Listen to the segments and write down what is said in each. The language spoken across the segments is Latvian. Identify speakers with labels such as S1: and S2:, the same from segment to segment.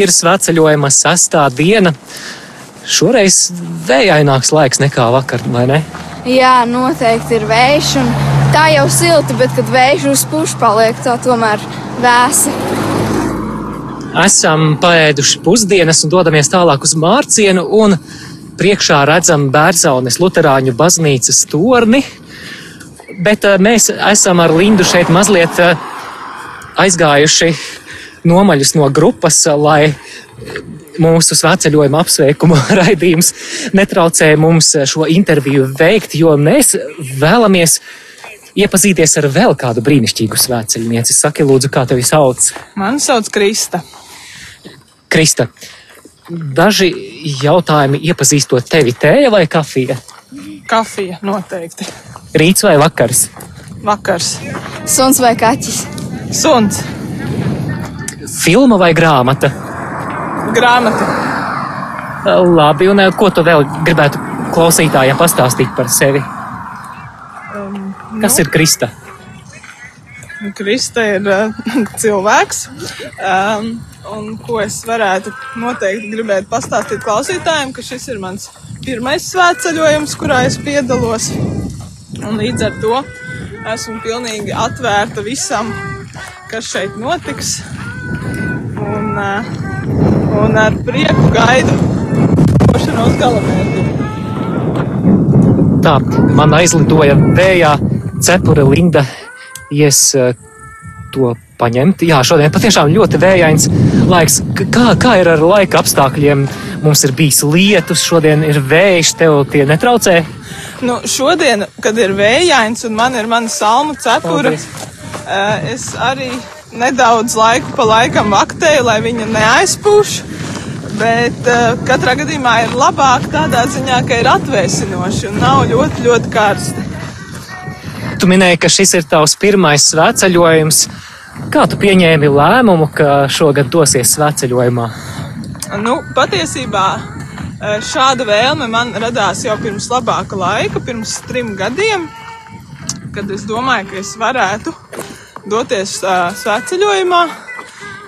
S1: ir svētceļojuma sestā diena. Šoreiz vējaināks laiks nekā vakar, vai ne?
S2: Jā, noteikti ir vējš. Tā jau silta, bet kad vējš uzpūš, paliek tā tomēr vēsi.
S1: Esam paēduši pusdienas un dodamies tālāk uz Mārcienu. Priekšā redzam Bērzaunes Lutāņu baznīcas torni. Bet uh, mēs esam ar Lindu šeit mazliet uh, aizgājuši nomaļus no grupas, lai mūsu svētceļojuma apsveikuma raidījums netraucē mums šo interviju veikt, jo mēs vēlamies iepazīties ar vēl kādu brīnišķīgu svētceļnieci. Saki, lūdzu, kā tevi sauc?
S3: Mani sauc Krista.
S1: Krista, daži jautājumi iepazīstot tevi, tēja vai kafija?
S3: Kafija noteikti.
S1: Rīts vai vakars?
S3: Vakars.
S2: Suns vai kaķis?
S3: Suns.
S1: Filma vai grāmata?
S3: Grāmata.
S1: Labi, un ko tu vēl gribētu klausītājiem pastāstīt par sevi?
S3: Um,
S1: Kas
S3: nu,
S1: ir Krista?
S3: Krista ir uh, cilvēks. Um, un ko es varētu noteikti gribēt pastāstīt klausītājiem, ka šis ir mans pirmais svētceļojums, kurā es piedalos. Un līdz ar to esmu pilnīgi atvērta visam, kas šeit notiks. Un, ar prieku gaidu došanos galamērķi.
S1: Tā, man aizlidoja vējā cepura Linda. Ies to paņemt. Jā, šodien patiešām ļoti vējains laiks. Kā, kā ir ar laika apstākļiem? Mums ir bijis lietus, šodien ir vējš, tev tie netraucē?
S3: Nu, šodien, kad ir vējains un man ir mana salmu cepura, uh, es arī nedaudz laiku pa laikam vaktēju, lai viņa neaizpūš. Bet uh, katrā gadījumā ir labāk tādā ziņā, ka ir atvēsinoši un nav ļoti, ļoti karsti.
S1: Tu minēji, ka šis ir tavs pirmais svētceļojums. Kā tu pieņēmi lēmumu, ka šogad dosies svētceļojumā?
S3: Nu, patiesībā šāda vēlme man radās jau pirms labāka laika, pirms trim gadiem, kad es domāju, ka es varētu doties uh, svētceļojumā.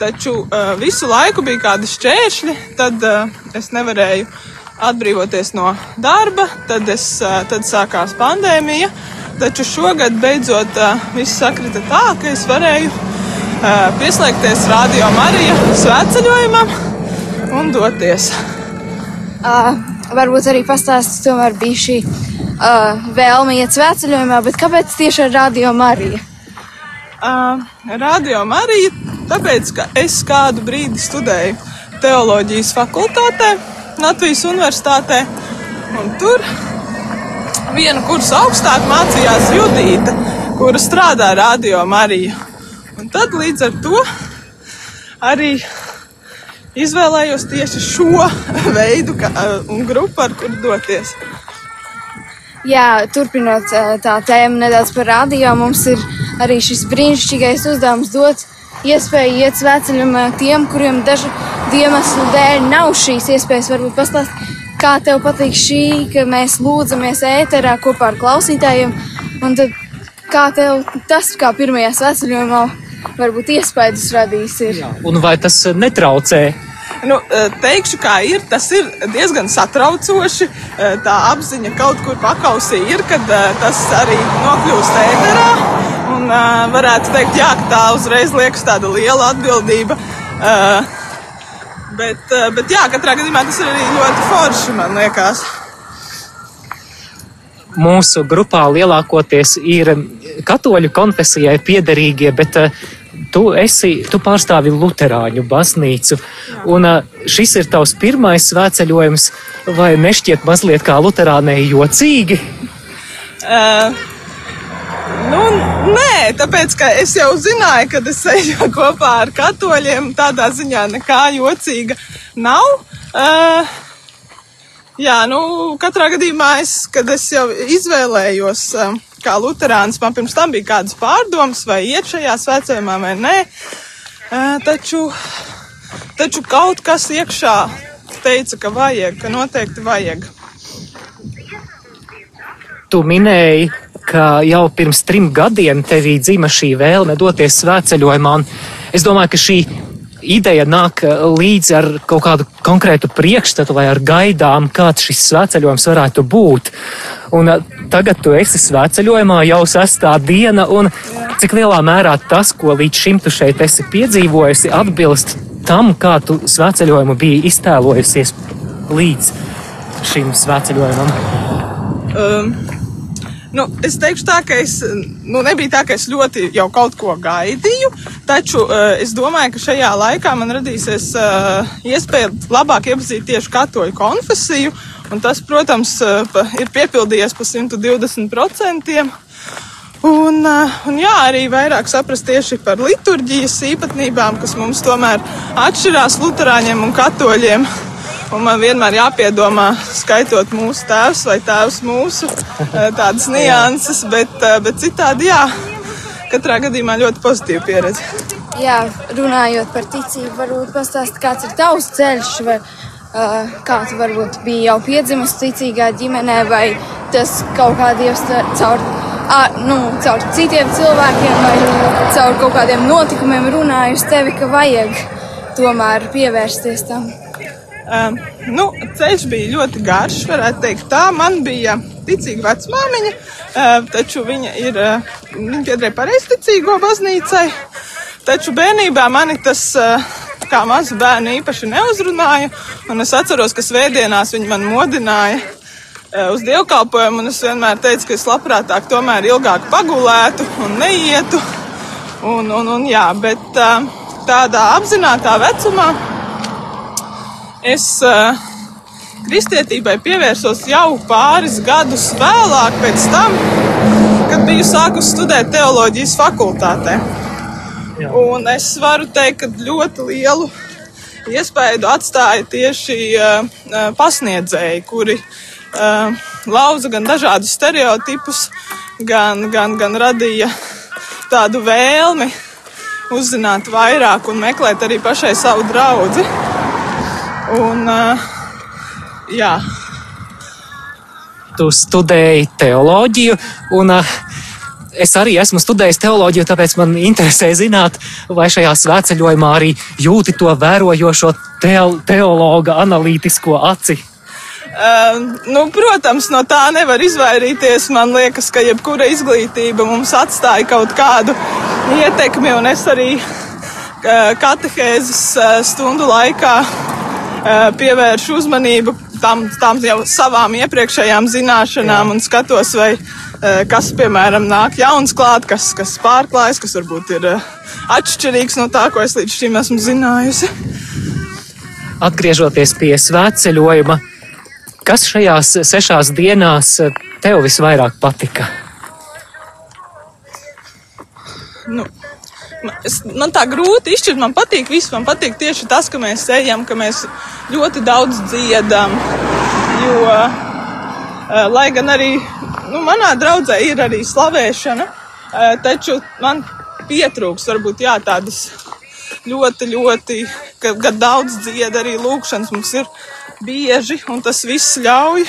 S3: Taču uh, visu laiku bija kādi šķēršļi, tad uh, es nevarēju atbrīvoties no darba, tad, es, uh, tad sākās pandēmija. Taču šogad beidzot uh, viss sakrita tā, ka es varēju uh, pieslēgties Radio Marija svētceļojumam un doties.
S2: Uh, varbūt arī pastāstīt, tomēr bija šī uh, vēlme iet svētceļojumā, bet kāpēc tieši ar Radio Mariju?
S3: Uh, Radio Marija, tāpēc, ka es kādu brīdi studēju teoloģijas fakultātē, Latvijas universitātē, un tur vienu kursu augstāk mācījās Judīta, kura strādā Radio Marija. Un tad līdz ar to arī izvēlējos tieši šo veidu ka, un grupu, ar kuru doties.
S2: Jā, turpinot tā tēmu nedaudz par radio, mums ir arī šis brīnišķīgais uzdevums dot iespēju iet svētceļam tiem, kuriem dažu iemeslu dēļ nav šīs iespējas. Varbūt pastāst, kā tev patīk šī, ka mēs lūdzamies ēterā kopā ar klausītājiem, un tad kā tev tas, kā pirmajā svētceļojumā, varbūt iespējas radīs. Ir.
S1: Jā, un vai tas netraucē
S3: Nu, teikšu, kā ir. Tas ir diezgan satraucoši. Tā apziņa kaut kur pakausī ir, kad tas arī nokļūst ēterā. Un varētu teikt, jā, ka tā uzreiz liekas tāda liela atbildība. Bet, bet jā, katrā gadījumā tas ir arī ļoti forši, man liekas.
S1: Mūsu grupā lielākoties ir katoļu konfesijai piederīgie, bet tu, esi, tu pārstāvi Lutāņu baznīcu. Un, šis ir tavs pirmais svētceļojums, vai nešķiet mazliet kā Lutāņai jocīgi?
S3: Uh, nu, nē, tāpēc ka es jau zināju, ka es eju kopā ar katoļiem. Tādā ziņā nekā jocīga nav. Uh, jā, nu, katrā gadījumā es, kad es jau izvēlējos. Uh, kā luterāns, man pirms tam bija kādas pārdomas, vai iet šajā svētceļā vai nē. Taču, taču kaut kas iekšā teica, ka vajag, ka noteikti vajag.
S1: Tu minēji, ka jau pirms trim gadiem tevī dzima šī vēlme doties svētceļojumā. Es domāju, ka šī ideja nāk līdzi ar kaut kādu konkrētu priekšstatu vai ar gaidām, kāds šis svētceļojums varētu būt. Un tagad tu esi svētceļojumā jau sestā diena, un cik lielā mērā tas, ko līdz šim tu šeit esi piedzīvojusi, atbilst tam, kā tu svētceļojumu biji iztēlojusies līdz šim svētceļojumam?
S3: Um, nu, es teikšu tā, ka es nu, nebija tā, ka es ļoti jau kaut ko gaidīju, taču uh, es domāju, ka šajā laikā man radīsies uh, iespēja labāk iepazīt tieši katoļu konfesiju, un tas, protams, uh, ir piepildījies pa 120%. Un, un jā, arī vairāk saprast tieši par liturģijas īpatnībām, kas mums tomēr atšķirās luterāņiem un katoļiem. Un man vienmēr jāpiedomā, skaitot mūsu tēvs vai tēvs mūsu, uh, tādas nianses, bet, uh, bet citādi jā, katrā gadījumā ļoti pozitīva pieredze.
S2: Jā, runājot par ticību, varbūt pastāstīt, kāds ir tavs ceļš, vai uh, kā tu varbūt biji jau piedzimis ticīgā ģimenē, vai tas kaut kā dievs caur à, nu, caur citiem cilvēkiem vai caur kaut kādiem notikumiem runāju uz tevi, ka vajag tomēr pievērsties tam?
S3: Um, nu, ceļš bija ļoti garš, varētu teikt. Tā man bija ticīga vecmāmiņa, uh, taču viņa ir, uh, viņa piederēja pareizticīgo baznīcai. Taču bērnībā mani tas, uh, kā mazu bērnu, īpaši neuzrunāja. Un es atceros, ka svētdienās viņi man modināja uz dievkalpojumu, un es vienmēr teicu, ka es labprātāk tomēr ilgāk pagulētu un neietu. Un, un, un, jā, bet tādā apzinātā vecumā es eh, kristietībai pievērsos jau pāris gadus vēlāk, pēc tam, kad biju sākusi studēt teoloģijas fakultātē. Jā. Un es varu teikt, ka ļoti lielu iespēju atstāja tieši uh, pasniedzēji, kuri uh, uh, lauza gan dažādus stereotipus, gan, gan, gan radīja tādu vēlmi uzzināt vairāk un meklēt arī pašai savu draugu. Un, uh, jā.
S1: Tu studēji teoloģiju, un uh, es arī esmu studējis teoloģiju, tāpēc man interesē zināt, vai šajā svētceļojumā arī jūti to vērojošo teologa analītisko aci.
S3: Uh, nu, protams, no tā nevar izvairīties. Man liekas, ka jebkura izglītība mums atstāja kaut kādu ietekmi, un es arī uh, katehēzes uh, stundu laikā uh, pievēršu uzmanību tam, tam jau savām iepriekšējām zināšanām Jā. un skatos, vai uh, kas, piemēram, nāk jauns klāt, kas, kas pārklājas, kas varbūt ir uh, atšķirīgs no tā, ko es līdz šim esmu zinājusi.
S1: Atgriežoties pie svētceļojuma, Kas šajās sešās dienās eh, tev visvairāk patika?
S3: Nu, es, man tā grūti izšķirt. Man patīk viss. Man patīk tieši tas, ka mēs ejam, ka mēs ļoti daudz dziedam. Jo, uh, lai gan arī nu, manā draudzē ir arī slavēšana, uh, taču man pietrūks varbūt jā, tādas ļoti, ļoti, kad, kad daudz dzied arī lūkšanas mums ir bieži, un tas viss ļauj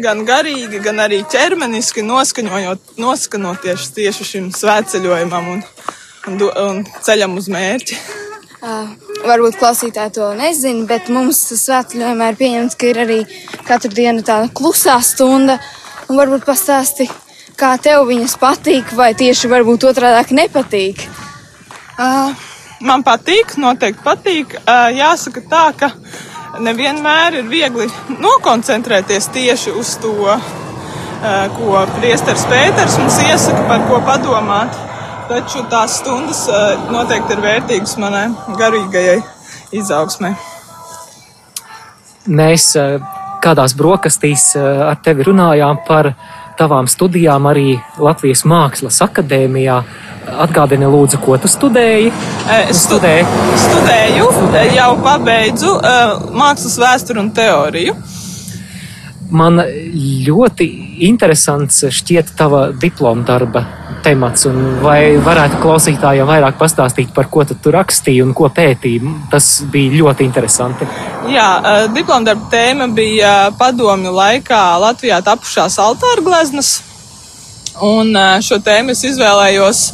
S3: gan garīgi, gan arī ķermeniski noskanoties tieši šim svētceļojumam un, un, un ceļam uz mērķi.
S2: Uh, varbūt klausītāji to nezina, bet mums svētceļojumā ir pieņemts, ka ir arī katru dienu tāda klusā stunda. Un varbūt pastāsti, kā tev viņas patīk, vai tieši varbūt otrādi nepatīk.
S3: Uh, man patīk, noteikti patīk. Uh, jāsaka tā, ka nevienmēr ir viegli nokoncentrēties tieši uz to, eh, ko priesteris Pēters mums iesaka, par ko padomāt. Taču tās stundas noteikti ir vērtīgas manai garīgajai izaugsmai.
S1: Mēs kādās brokastīs ar tevi runājām par tavām studijām arī Latvijas Mākslas akadēmijā. Atgādini, lūdzu, ko tu studēji?
S3: Es studēju, studēju jau pabeidzu mākslas vēsturi un teoriju.
S1: Man ļoti interesants šķiet tava diploma darba temats, un vai varētu klausītājiem vairāk pastāstīt, par ko tu rakstīji un ko pētīji? Tas bija ļoti interesanti.
S3: Jā, diploma darba tēma bija padomju laikā Latvijā tapušās altāra gleznas, un šo tēmu es izvēlējos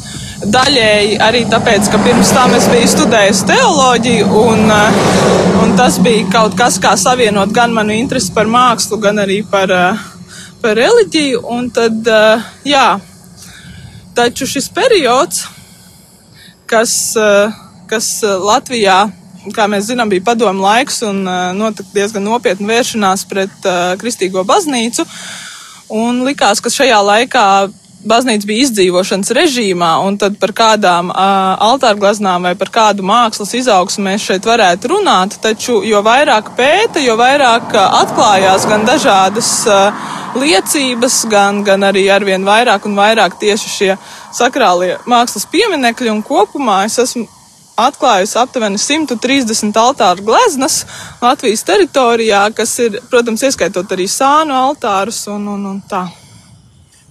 S3: daļēji arī tāpēc, ka pirms tam es biju studējis teoloģiju, un, un tas bija kaut kas, kā savienot gan manu interesi par mākslu, gan arī par, par reliģiju. Un tad, jā, taču šis periods, kas, kas Latvijā kā mēs zinām, bija padomu laiks un notika diezgan nopietna vēršanās pret kristīgo baznīcu. Un likās, ka šajā laikā baznīca bija izdzīvošanas režīmā, un tad par kādām uh, altārglaznām vai par kādu mākslas izaugsmu mēs šeit varētu runāt. Taču, jo vairāk pēta, jo vairāk uh, atklājās gan dažādas uh, liecības, gan, gan arī arvien vairāk un vairāk tieši šie sakrālie mākslas pieminekļi, un kopumā es esmu atklājusi aptuveni 130 altāru gleznas Latvijas teritorijā, kas ir, protams, ieskaitot arī sānu altārus un, un, un tā.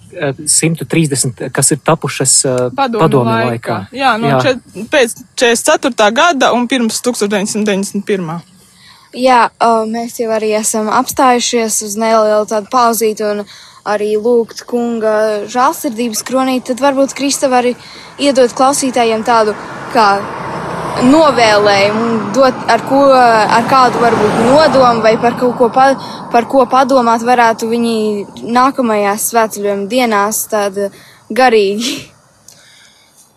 S1: 130, kas ir tapušas
S3: padomu,
S1: padomu
S3: laikā.
S1: laikā.
S3: Jā, no
S1: Jā.
S3: Čet, pēc 44. gada un pirms 1991.
S2: Jā, uh, mēs jau arī esam apstājušies uz nelielu tādu pauzīti un arī lūgt kunga žālsirdības kronīt, tad varbūt Krista var arī iedot klausītājiem tādu kā novēlējumu, dot ar, ko, ar kādu varbūt nodomu vai par kaut ko, pa, par ko padomāt varētu viņi nākamajās svētceļojuma dienās tad garīgi.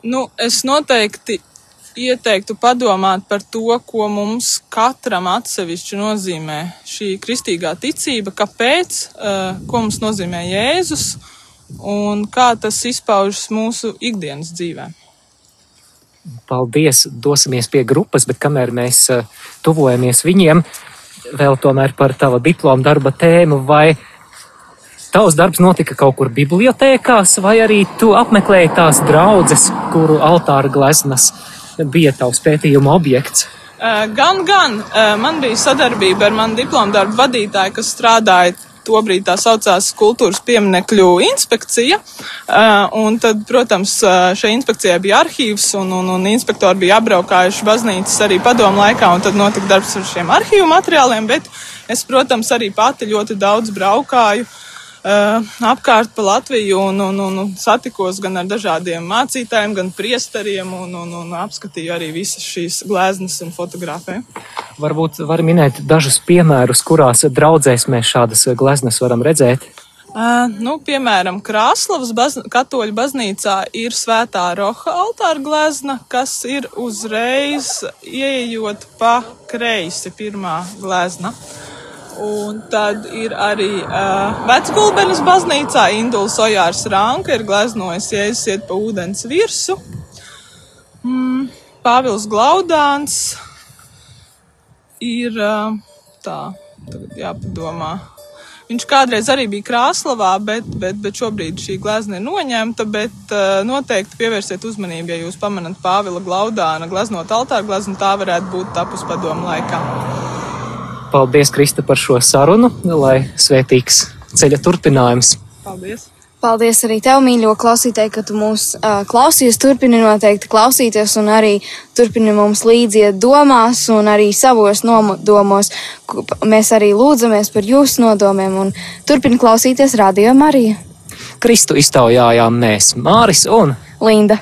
S3: Nu, es noteikti ieteiktu padomāt par to, ko mums katram atsevišķi nozīmē šī kristīgā ticība, kāpēc, uh, ko mums nozīmē Jēzus un kā tas izpaužas mūsu ikdienas dzīvē.
S1: Paldies, dosimies pie grupas, bet kamēr mēs uh, tuvojamies viņiem, vēl tomēr par tava diploma darba tēmu, vai tavs darbs notika kaut kur bibliotēkās, vai arī tu apmeklēji tās draudzes, kuru altāra gleznas bija tavs pētījuma objekts?
S3: Gan, gan. Man bija sadarbība ar manu diplomu darbu vadītāju, kas strādāja tobrīd tā saucās kultūras pieminekļu inspekcija. Un tad, protams, šai inspekcijai bija arhīvs un, un, un inspektori bija apbraukājuši baznīcas arī padomu laikā, un tad notika darbs ar šiem arhīvu materiāliem, bet es, protams, arī pati ļoti daudz braukāju. Uh, apkārt pa Latviju un, un, un, un satikos gan ar dažādiem mācītājiem, gan priesteriem un, un, un apskatīju arī visas šīs gleznas un fotografēju.
S1: Varbūt var minēt dažus piemērus, kurās draudzēs mēs šādas gleznas varam redzēt.
S3: Uh, nu, piemēram, Krāslavas baz katoļu baznīcā ir svētā roha altāra glezna, kas ir uzreiz ieejot pa kreisi pirmā glezna. Un tad ir arī uh, Vecgulbenes baznīcā Induls Ojārs Ranka ir gleznojis Jēzus iet pa ūdens virsu. Mm, Pāvils Glaudāns ir uh, tā, tagad jāpadomā. Viņš kādreiz arī bija Krāslavā, bet, bet, bet šobrīd šī glezna ir noņemta, bet uh, noteikti pievērsiet uzmanību, ja jūs pamanat Pāvila Glaudāna gleznot altāru gleznu, tā varētu būt tapus padomu laikā.
S1: Paldies, Krista, par šo sarunu, lai svētīgs ceļa turpinājums.
S3: Paldies!
S2: Paldies arī tev, mīļo klausītāji, ka tu mūs uh, klausies. Turpini noteikti klausīties un arī turpini mums līdziet domās un arī savos nodomos. Mēs arī lūdzamies par jūsu nodomiem un turpini klausīties Radio Marija.
S1: Kristu iztaujājām mēs, Māris un
S2: Linda.